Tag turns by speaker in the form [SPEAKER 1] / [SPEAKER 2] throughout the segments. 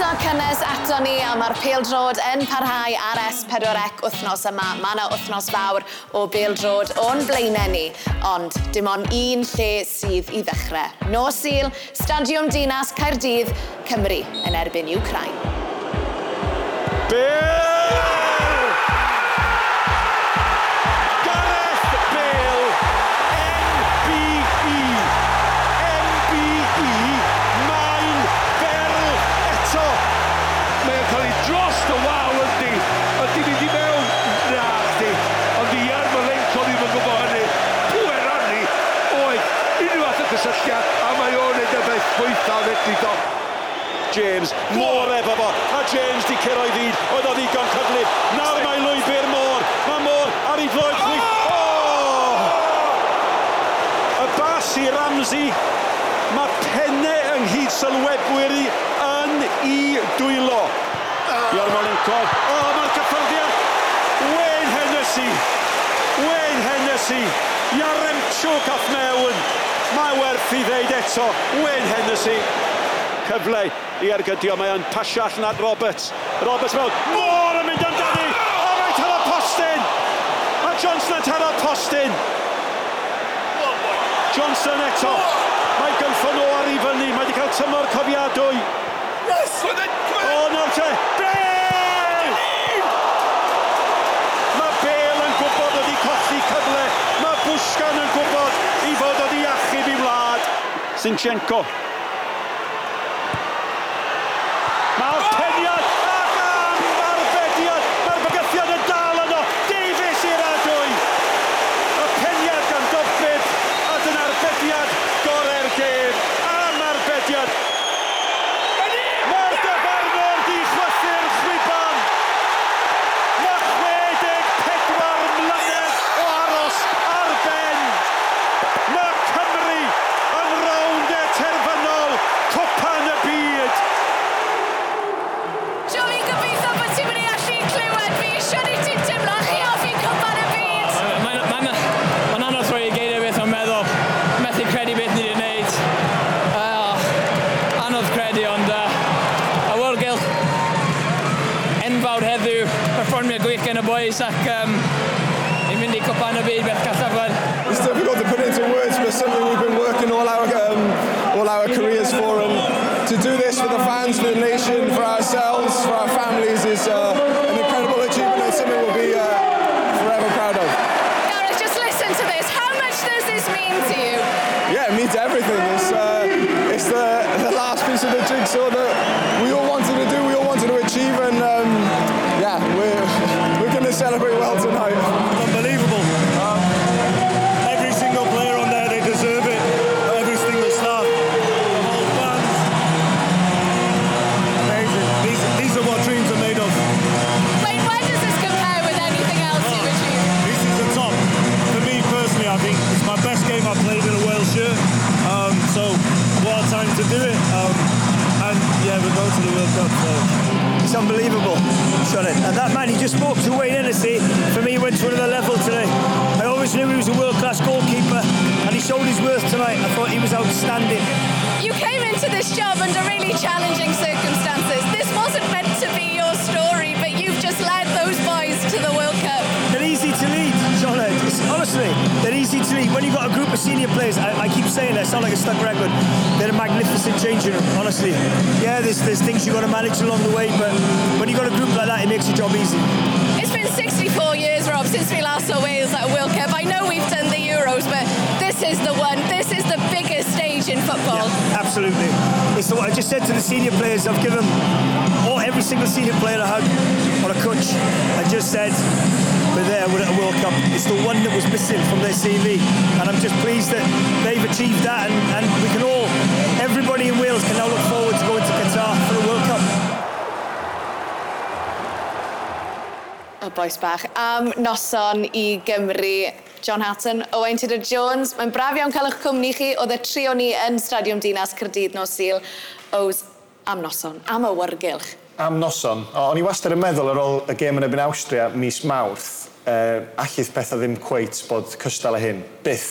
[SPEAKER 1] croeso cynnes ato ni a mae'r peildrod yn parhau ar S4C wythnos yma. Mae yna wythnos fawr o beildrod o'n blaenau ni, ond dim ond un lle sydd i ddechrau. No Sil, Stadiwm Dinas Caerdydd, Cymru yn erbyn Ukraine.
[SPEAKER 2] Bill! James. Môr efo fo. A James di cyrro i fyd. Oedd o ddigon cyflu. Nawr mae Lwybr Môr. Mae Môr ar ei floed oh! chwi. Oh! Y bas i Ramsey. Mae penne ynghyd sylwebwyr i yn i dwylo. Oh! Iormolenkov. O, oh, mae'r cyffyrddiad. Wayne Hennessy. Wayne Hennessy. Iaremchuk ath mewn. Mae werth i ddeud eto. Wayne Hennessy. Cyfle i ergydio. Mae o'n pasio allan at Roberts. Roberts mewn. Môr yn mynd amdani! A mae taro postyn! A Johnson yn taro postyn! Johnson eto. Mae gymffon o ar i fyny. Mae wedi cael tymor cofiadwy. Yes! O, nawr te. Bale! Mae Bale yn gwybod oedd i colli cyfle. Mae Bwsgan yn gwybod i fod oedd achub i wlad. Sinchenko
[SPEAKER 3] um.
[SPEAKER 4] It's difficult to put into words, but something we've been working all our, um, all our careers for. And to do this for the fans, for the nation, for ourselves, for our families is uh,
[SPEAKER 5] spoke to Wayne Hennessy. For me, went to another level today. I always knew he was a world-class goalkeeper, and he showed his worth tonight. I thought he was outstanding.
[SPEAKER 1] You came into this job under really challenging circumstances.
[SPEAKER 5] When you've got a group of senior players, I, I keep saying that, I sound like a stuck record. They're a magnificent changing room, honestly. Yeah, there's, there's things you've got to manage along the way, but when you've got a group like that, it makes your job easy.
[SPEAKER 1] It's been 64 years, Rob, since we last saw Wales at a World Cup. I know we've done the Euros, but this is the one. This is the biggest stage in football.
[SPEAKER 5] Yeah, absolutely. So what I just said to the senior players, I've given all, every single senior player I had on a coach, I just said, we're there, we're at a World Cup. It's the one that was missing from their CV. And I'm just pleased that they've achieved that and, and we can all, everybody in Wales can now look forward to going to Qatar for the World Cup.
[SPEAKER 1] Y boes bach am noson i Gymru John Hatton, Owain Tudor Jones. Mae'n braf iawn cael eich cwmni chi. Oedd y trio ni yn Stadiwm Dinas Cyrdydd nos Sil. Ows, am noson, am awyrgylch.
[SPEAKER 4] Am noson. O, o'n i wastad yn meddwl ar ôl y gêm yn ebyn Awstria mis Mawrth, uh, allith pethau ddim cweit bod cystal y hyn. Byth.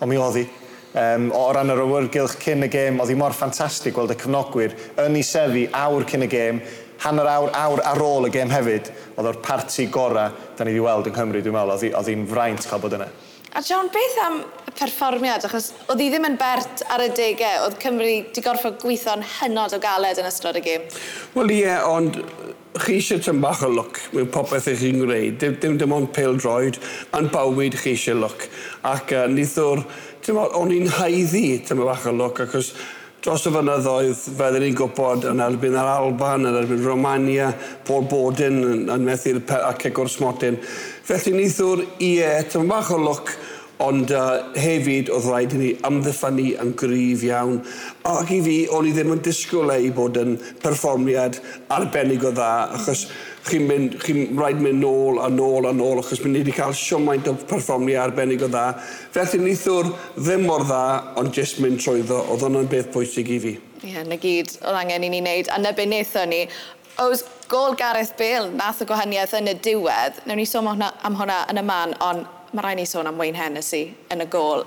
[SPEAKER 4] O mi oedd hi.
[SPEAKER 6] Um, o ran yr awyrgylch cyn y gêm, oedd hi mor ffantastig gweld y cyfnogwyr yn ei seddi awr cyn y gêm, hanner awr, awr ar ôl y gêm hefyd, oedd o'r parti gorau da ni wedi weld yng Nghymru, dwi'n meddwl, oedd hi'n fraint cael bod yna.
[SPEAKER 1] A John, beth am y perfformiad? Achos oedd hi ddim yn bert ar y degau, oedd Cymru wedi gorfod gweithio'n hynod o galed yn ystod y gêm.
[SPEAKER 7] Wel ie, yeah, ond chi eisiau tyn bach o look mewn popeth eich chi'n gwneud. Dim, dim dim ond pil droed, yn bywyd chi eisiau look. Ac uh, nithwr, o'n i'n haiddi tyn bach o look, achos dros y fynyddoedd, fel ni'n gwybod, yn erbyn yr Alban, yn erbyn Romania, Paul Bodin, yn, yn methu'r ac egor smotyn. Felly nithwr ie, tyma bach o lwc, ond uh, hefyd oedd rhaid i ni amddiffynnu yn gryf iawn. Ac i fi, o'n i ddim yn disgwyl ei bod yn perfformiad arbennig o dda, achos chi'n mynd, chi rhaid mynd nôl a nôl a nôl, achos mi ni wedi cael siomaint o perfformiad arbennig o dda. Felly nithwr ddim mor dda, ond jyst mynd trwyddo, oedd hwnna'n beth pwysig i fi.
[SPEAKER 1] Ie, yeah, na gyd oedd angen i ni wneud, a na be wnaethon ni, oes gol Gareth Bale nath y gwahaniaeth yn y diwedd, newn ni sôn am hwnna yn y man, ond mae rhaid ni sôn am Wayne Hennessy yn y gol.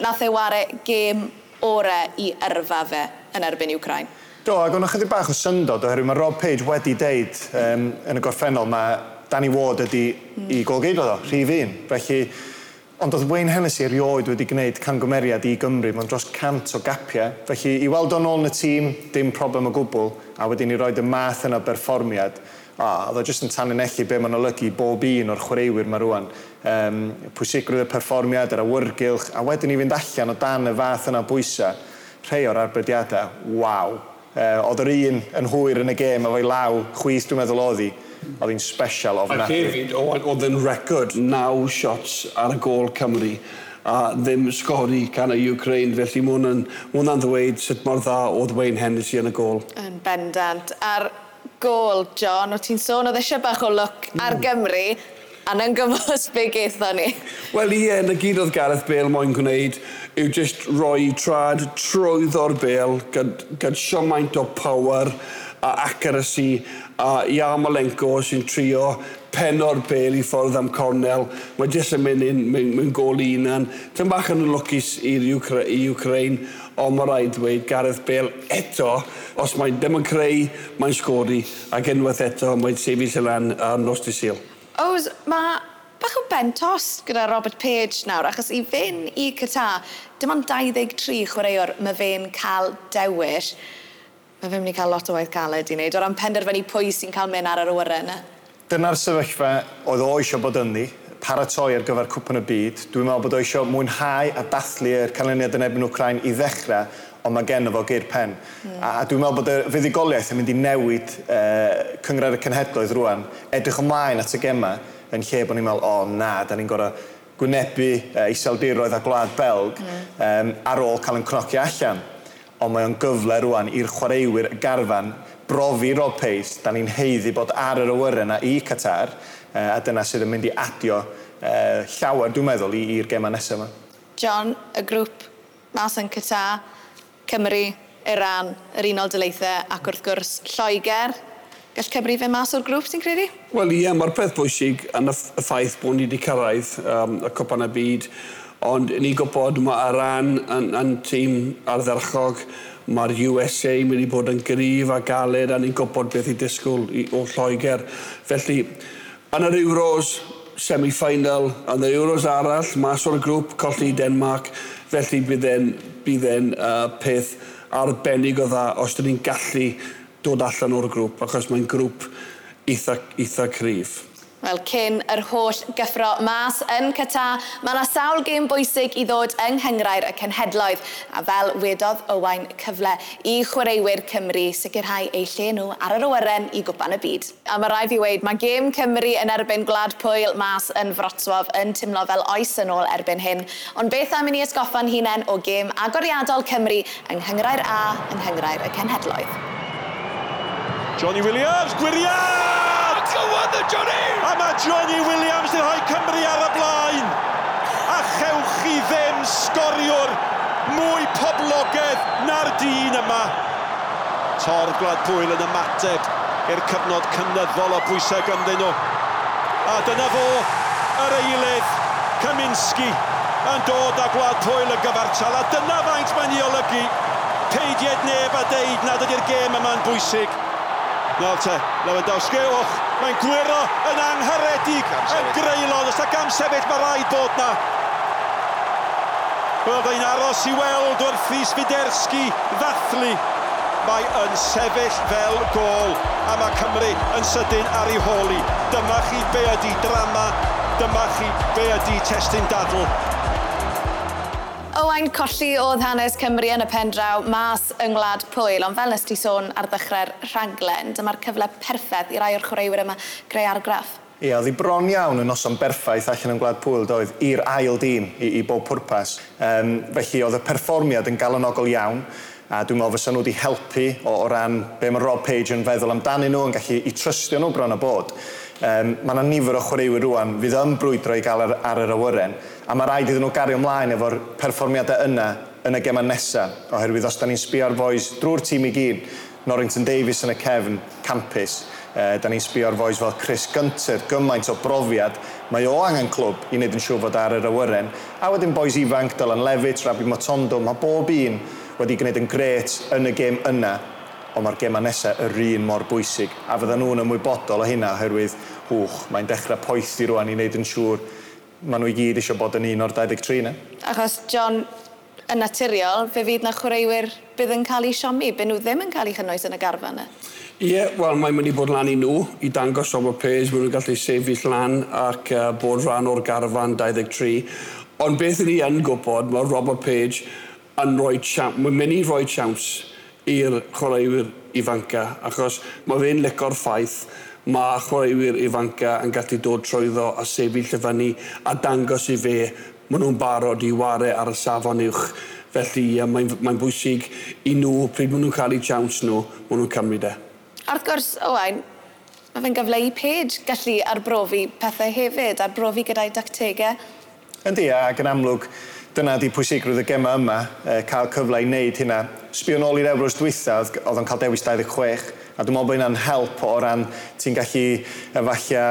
[SPEAKER 1] Nath ei ware gêm ore i yrfa fe yn erbyn Ukraine.
[SPEAKER 6] Do, ac o'n ychydig bach o syndod oherwydd mae Rob Page wedi deud um, yn y gorffennol mae Danny Ward ydi mm. i golgeido ddo, rhif un. Felly, ond oedd Wayne Hennessy erioed wedi gwneud cangymeriad i Gymru, mae'n dros cant o gapiau. Felly, i weld o'n ôl yn y tîm, dim problem o gwbl, a wedyn i roed y math yna berfformiad, a, oedd o jyst yn tanlinellu be mae'n olygu bob un o'r chwaraewyr mae rwan um, pwysigrwydd y perfformiad, yr awyrgylch, a wedyn i fynd allan o dan y fath yna bwysau, rhai o'r arbediadau, waw. Uh, oedd yr un yn hwyr yn y gêm efo'i law, chwith dwi'n meddwl oedd hi, oedd hi'n special ofnadwy.
[SPEAKER 7] Ac hefyd, oedd yn record naw shots ar y gol Cymru a ddim sgori gan y Ukraine, felly mae yn ddweud sut mor dda oedd Wayne Hennessy yn y gol.
[SPEAKER 1] Yn bendant. A'r gol, John, o ti'n sôn, oedd eisiau bach o look ar mm. Gymru, anhygymos be geitho ni.
[SPEAKER 7] Wel ie, na gyd oedd Gareth Bale moyn gwneud yw just roi trad trwydd o'r Bale gyd, gyd siomaint o power a accuracy a Ia Malenko sy'n trio peno'r bel i ffordd am Cornel. Mae jyst yn mynd, yn mynd, gol i unan. Tyn bach yn lwcus i'r Ukraine, ond mae rhaid dweud Gareth Bale eto, os mae'n ddim yn creu, mae'n sgori, ac unwaith eto, mae'n sefyll y lan ar nos di Sil.
[SPEAKER 1] Oh, Oes, mae bach o bentos gyda Robert Page nawr, achos i fe'n i cyta, dim ond 23 chwaraewr mae fe'n cael dewis. Mae fe'n mynd i cael lot o waith caled i wneud, o ran penderfynu pwy sy'n cael mynd ar yr awyren yna.
[SPEAKER 6] Dyna'r sefyllfa oedd o eisiau bod ynddi, paratoi ar gyfer cwpan y byd. Dwi'n meddwl bod o eisiau mwynhau a dathlu'r canlyniad yn ebyn Wcrain i ddechrau, ond mae gen fo geir pen. Mm. A, a dwi'n meddwl bod y fuddigoliaeth yn mynd i newid e, cyngred y cenhedloedd rwan, edrych ymlaen at y gema, yn lle bod ni'n meddwl, o oh, na, da ni'n gorau gwynebu e, iseldiroedd a gwlad Belg mm. um, ar ôl cael yn cnocio allan. Ond mae o'n gyfle rwan i'r chwaraewyr garfan brofi rob Pace, da ni'n heiddi bod ar yr awyr yna i Qatar, e, a dyna sydd yn mynd i adio e, llawer, dwi'n meddwl, i'r gema nesaf yma.
[SPEAKER 1] John, y grŵp mas yn Qatar, Cymru, Iran, yr Unol Daleithiau ac wrth gwrs Lloegr. Gall Cymru fe mas o'r grŵp, ti'n credu?
[SPEAKER 7] Wel ie, mae'r peth bwysig yn y, ffaith bod ni wedi cyrraedd um, y Cwpan y Byd, ond ni gwybod mae Iran yn, yn tîm ardderchog, mae'r USA yn mynd i bod yn gryf a galed a ni'n gwybod beth i disgwyl i, o Lloegr. Felly, yn yr Euros, semi-final, yn yr Euros arall, mas o'r grŵp, colli Denmark, Felly bydd e'n bydd e'n uh, peth arbennig o dda os dyn ni'n gallu dod allan o'r grŵp, achos mae'n grŵp eitha, eitha cryf.
[SPEAKER 1] Wel, cyn yr holl gyffro mas yn cyta, mae yna sawl gêm bwysig i ddod yng Nghyngrair y Cenhedloedd, a fel wedodd Owain cyfle i chwaraewyr Cymru sicrhau eu lle nhw ar yr awyren i gwpan y byd. A mae rai fi weid, mae gêm Cymru yn erbyn Gwlad Pwyl mas yn Wrocław yn tymlo fel oes yn ôl erbyn hyn, ond beth am i ni esgoffa'n hunain o gêm agoriadol Cymru yng Nghyngrair A yng Nghyngrair y Cenhedloedd.
[SPEAKER 2] Johnny Williams,
[SPEAKER 8] gwiriau! Dafydd Johnny!
[SPEAKER 2] A mae Johnny Williams yn rhoi Cymru ar y blaen. A chewch chi ddim sgoriwr mwy poblogedd na'r dyn yma. Tor Gladpwyl yn ymateb i'r cyfnod cynnyddol o bwysau ganddyn nhw. A dyna fo, yr eilydd, Kaminski, yn dod â Gladpwyl y gyfartal. A dyna faint mae'n ei olygu. Peidiad neb a deud nad ydy'r gêm yma'n bwysig. Nawr te, Lewandowski, och, Mae'n gwyro yn angharedig, yn greulon, os da gam sefyll mae rhaid bod na. Byddai'n aros i weld wrth Rhys Fiderski ddathlu. Mae yn sefyll fel gol, a mae Cymru yn sydyn ar ei holi. Dyma chi be ydy drama, dyma chi be ydy testyn dadl.
[SPEAKER 1] Olau'n colli oedd hanes Cymru yn y pen draw mas yng Ngwlad Pwyl, ond fel nes ti sôn ar ddechrau'r rhaglen, dyma'r cyfle perffaith i rai o'r chwaraewyr yma greu argraff.
[SPEAKER 6] Ie, oedd hi bron iawn yn noson berffaith allan yn Gwlad Pwyl, doedd, i'r ail dîm i, i bob pwrpas. Um, felly oedd y perfformiad yn galonogol iawn, a dwi'n meddwl fysa nhw wedi helpu o, o ran be mae Rob Page yn feddwl amdanyn nhw, yn gallu i trystio nhw bron a bod. Um, mae yna nifer o chwaraewyr rwan fydd yn brwydro i gael ar, ar yr awyren, a mae rhaid iddyn nhw gario ymlaen efo'r perfformiadau yna yn y gemau nesaf, oherwydd os da ni'n sbio ar foes drwy'r tîm i gyd, Norrington Davies yn y cefn, campus, e, da ni'n sbio ar foes fel Chris Gunter, gymaint o brofiad, mae o angen clwb i wneud yn siŵr fod ar yr awyren, a wedyn boes ifanc, Dylan Levitt, Rabi Motondo, mae bob un wedi gwneud yn gret yn y gêm yna, ond mae'r gemau nesaf yr un mor bwysig. A fydda nhw'n ymwybodol o hynna oherwydd, hwch, mae'n dechrau poethu rwan i wneud yn siŵr maen nhw i gyd eisiau bod yn un o'r 23 na.
[SPEAKER 1] Achos, John, yn naturiol, fe fydd na chwaraewyr bydd yn cael eu siomi, byd nhw ddim yn cael eu chynnwys yn y garfa yna. E?
[SPEAKER 7] Ie, yeah, wel, mae'n mynd i bod lan i nhw i dangos o'r pes. pres, maen nhw'n gallu sefyll lan ac uh, bod rhan o'r garfan 23. Ond beth ni yn gwybod, mae Robert Page yn rhoi siawns, mae'n mynd i rhoi siawns i'r chwaraewyr ifanca, achos mae fe'n licor ffaith mae chwaraewyr ifanca yn gallu dod trwyddo a sefyll y fyny a dangos i fe maen nhw'n barod i ware ar y safon uwch. Felly mae'n mae bwysig i nhw, pryd maen nhw'n cael eu chawns nhw, maen nhw'n cymryd e.
[SPEAKER 1] A wrth gwrs, Owain, mae fe'n gyfle i Paige gallu arbrofi pethau hefyd, arbrofi gyda'i dactegau.
[SPEAKER 6] Yndi, ac yn amlwg, dyna di pwysigrwydd y gema yma, cael cyfle i wneud hynna sbio nôl i'r Euros dwytha, oedd o'n cael dewis 26, a dwi'n meddwl bod hynna'n help o ran ti'n gallu efallai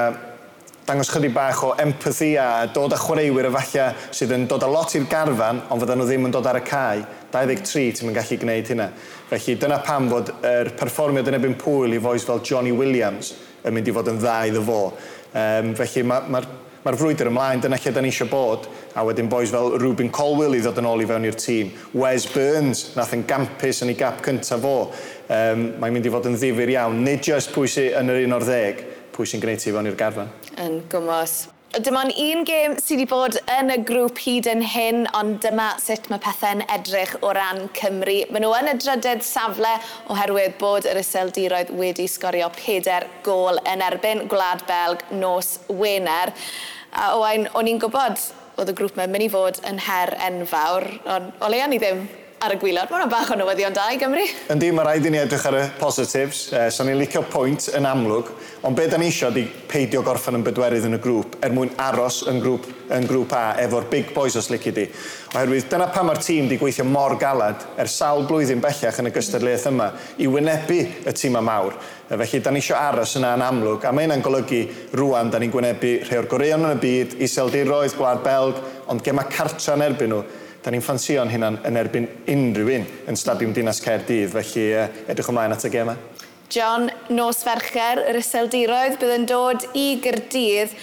[SPEAKER 6] dangos chydig bach o empathy a dod â chwaraewyr efallai sydd yn dod â lot i'r garfan, ond fydden nhw ddim yn dod ar y cae. 23 ti'n mynd gallu gwneud hynna. Felly dyna pam fod yr er perfformiad yn ebyn pwyl i foes fel Johnny Williams yn mynd i fod yn dda iddo fo. Um, felly mae'r ma, ma Mae'r frwydr ymlaen, dyna lle da ni eisiau bod. A wedyn boes fel Ruben Colwell i ddod yn ôl i fewn i'r tîm. Wes Burns, nath yn gampus yn ei gap cyntaf fo. Um, mae'n mynd i fod yn ddifur iawn. Nid just pwy sy'n yn yr un o'r ddeg, pwy sy'n gwneud ti fewn i'r garfan.
[SPEAKER 1] Yn gymos dyma'n un gêm sydd wedi bod yn y grŵp hyd yn hyn, ond dyma sut mae pethau'n edrych o ran Cymru. Maen nhw yn y drydedd safle oherwydd bod yr iseldiroedd wedi sgorio peder gol yn erbyn Gwlad Belg nos Wener. A owain, o'n i'n gwybod oedd y grŵp mewn mynd i fod yn her enfawr, ond o leia ni ddim ar y gwylod. Mae hwnna bach o newyddion da i Gymru.
[SPEAKER 6] Yndi, mae rhaid i ni edrych ar y positives. Eh, so ni'n licio pwynt yn amlwg, ond be da ni eisiau di peidio gorffen yn bedwerydd yn y grŵp er mwyn aros yn grŵp, yn grŵp A efo'r big boys os licio di. Oherwydd dyna pam mae'r tîm di gweithio mor galad er sawl blwyddyn bellach yn y gystadleuaeth yma i wynebu y tîm mawr. Eh, felly, da ni eisiau aros yna yn amlwg, a mae hynna'n golygu rwan da ni'n gwynebu rhai o'r goreion yn y byd, iseldiroedd, gwlad Belg, ond gema cartra yn erbyn nhw. Da ni'n ffansio'n hynna'n yn erbyn unrhyw un yn Stadiwm Dinas Caerdydd, felly uh, edrych ymlaen at y gema.
[SPEAKER 1] John, nos fercher, yr iseldiroedd bydd yn dod i gyrdydd.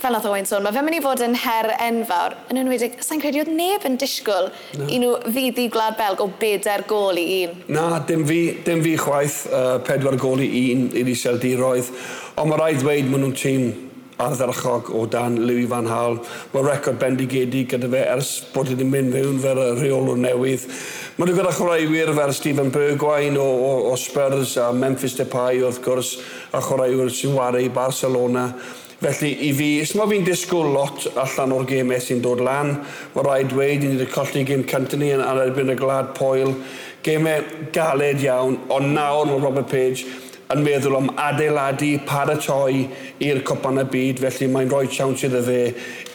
[SPEAKER 1] Fel nath Owain sôn, mae fe'n mynd i fod yn her enfawr. Yn enwedig, sa'n credu oedd neb yn disgwyl no. i nhw fuddi Gwlad Belg o bedair gol i un.
[SPEAKER 7] Na, dim fi, dim fi chwaith uh, pedwar gol i un i'r iseldiroedd. Ond mae rhaid dweud maen nhw'n tîm ardderchog o dan Louis Van Hal. Mae record bendigedig gyda fe ers bod wedi mynd fewn fel y reolwr newydd. Mae nhw gyda chwaraewyr fel Stephen Bergwain o, o, o Spurs a Memphis Depay wrth gwrs a chwaraewyr sy'n wario i Barcelona. Felly i fi, os mae fi'n disgwyl lot allan o'r gemau sy'n dod lan, mae rhaid dweud, ni wedi colli gêm cynta ni yn erbyn y glad poel. Gemau galed iawn, ond nawr mae Robert Page yn meddwl am adeiladu, paratoi i'r Copan y Byd, felly mae'n rhoi siawns iddo fe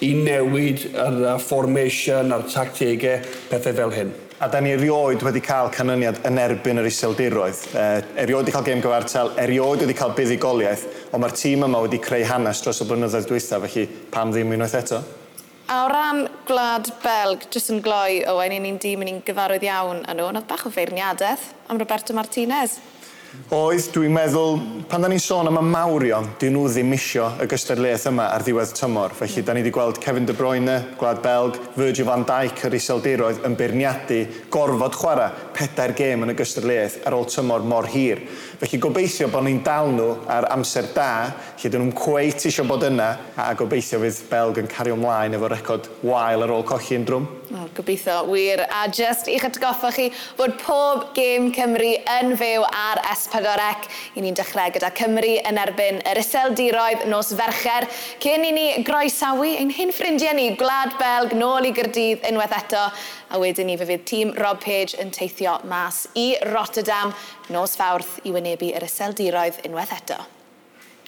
[SPEAKER 7] i newid yr formation a'r tactegau, pethau fel hyn.
[SPEAKER 6] A da ni erioed wedi cael canlyniad yn erbyn yr iseldiroedd. E, erioed wedi cael gêm gyfartal, erioed wedi cael buddigoliaeth, ond mae'r tîm yma wedi creu hanes dros y blynyddoedd dwythaf, felly pam ddim unwaith eto?
[SPEAKER 1] A o ran gwlad Belg, jyst yn gloi, o, ni'n dîm yn ni'n gyfarwydd iawn â nhw, ond oedd bach o feirniadaeth am Roberto Martinez.
[SPEAKER 6] Oedd, dwi'n meddwl, pan da ni'n sôn am y mawrion, dyn nhw ddim isio y gystadleuaeth yma ar ddiwedd tymor. Felly, da ni wedi gweld Kevin De Bruyne, Gwlad Belg, Virgil van Dijk yr iseldiroedd yn beirniadu gorfod chwarae pedair gêm yn y gystadleuaeth ar ôl tymor mor hir. Felly, gobeithio bod ni'n dal nhw ar amser da, lle dyn nhw'n cweit isio bod yna, a gobeithio fydd Belg yn cario ymlaen efo record wael ar ôl colli yn drwm.
[SPEAKER 1] O, gobeithio, wir. A just i'ch atgoffa chi fod pob gêm Cymru yn fyw ar S S4C. I ni'n dechrau gyda Cymru yn erbyn yr iseldiroedd nos fercher. Cyn i ni groesawu ein hyn ffrindiau ni, Gwlad Belg, nôl i Gyrdydd unwaith eto. A wedyn ni fe fydd tîm Rob Page yn teithio mas i Rotterdam nos fawrth i wynebu yr iseldiroedd unwaith eto.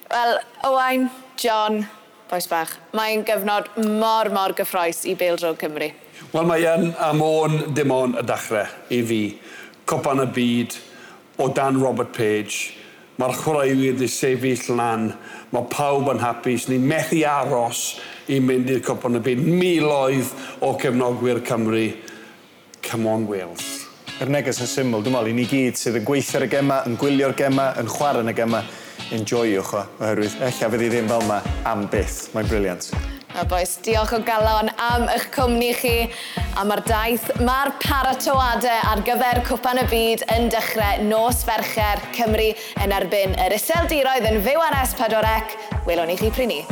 [SPEAKER 1] Wel, Owain, John, boes bach, mae'n gyfnod mor, mor gyffroes i Beildrog Cymru.
[SPEAKER 7] Wel, mae yn am o'n dim ond y dachrau i fi. Copan y byd, o dan Robert Page. Mae'r chwaraewyr wedi sefyll lan. Mae pawb yn hapus. Ni'n methu aros i mynd i'r Cwpan y Byd. Miloedd o cefnogwyr Cymru. Come on, Wales.
[SPEAKER 6] Yr neges yn syml, dwi'n meddwl, i ni gyd sydd yn gweithio'r gema, yn gwylio'r gema, yn chwarae yn y gema, enjoywch o, oherwydd, ella fydd i ddim fel yma am byth. Mae'n briliant.
[SPEAKER 1] A boes, diolch o galon am eich cwmni chi. A mae'r daith, mae'r paratoadau ar gyfer Cwpan y Byd yn dechrau nos fercher Cymru yn erbyn yr Iseldiroedd yn fyw ar S4C. Welwn i chi prynu.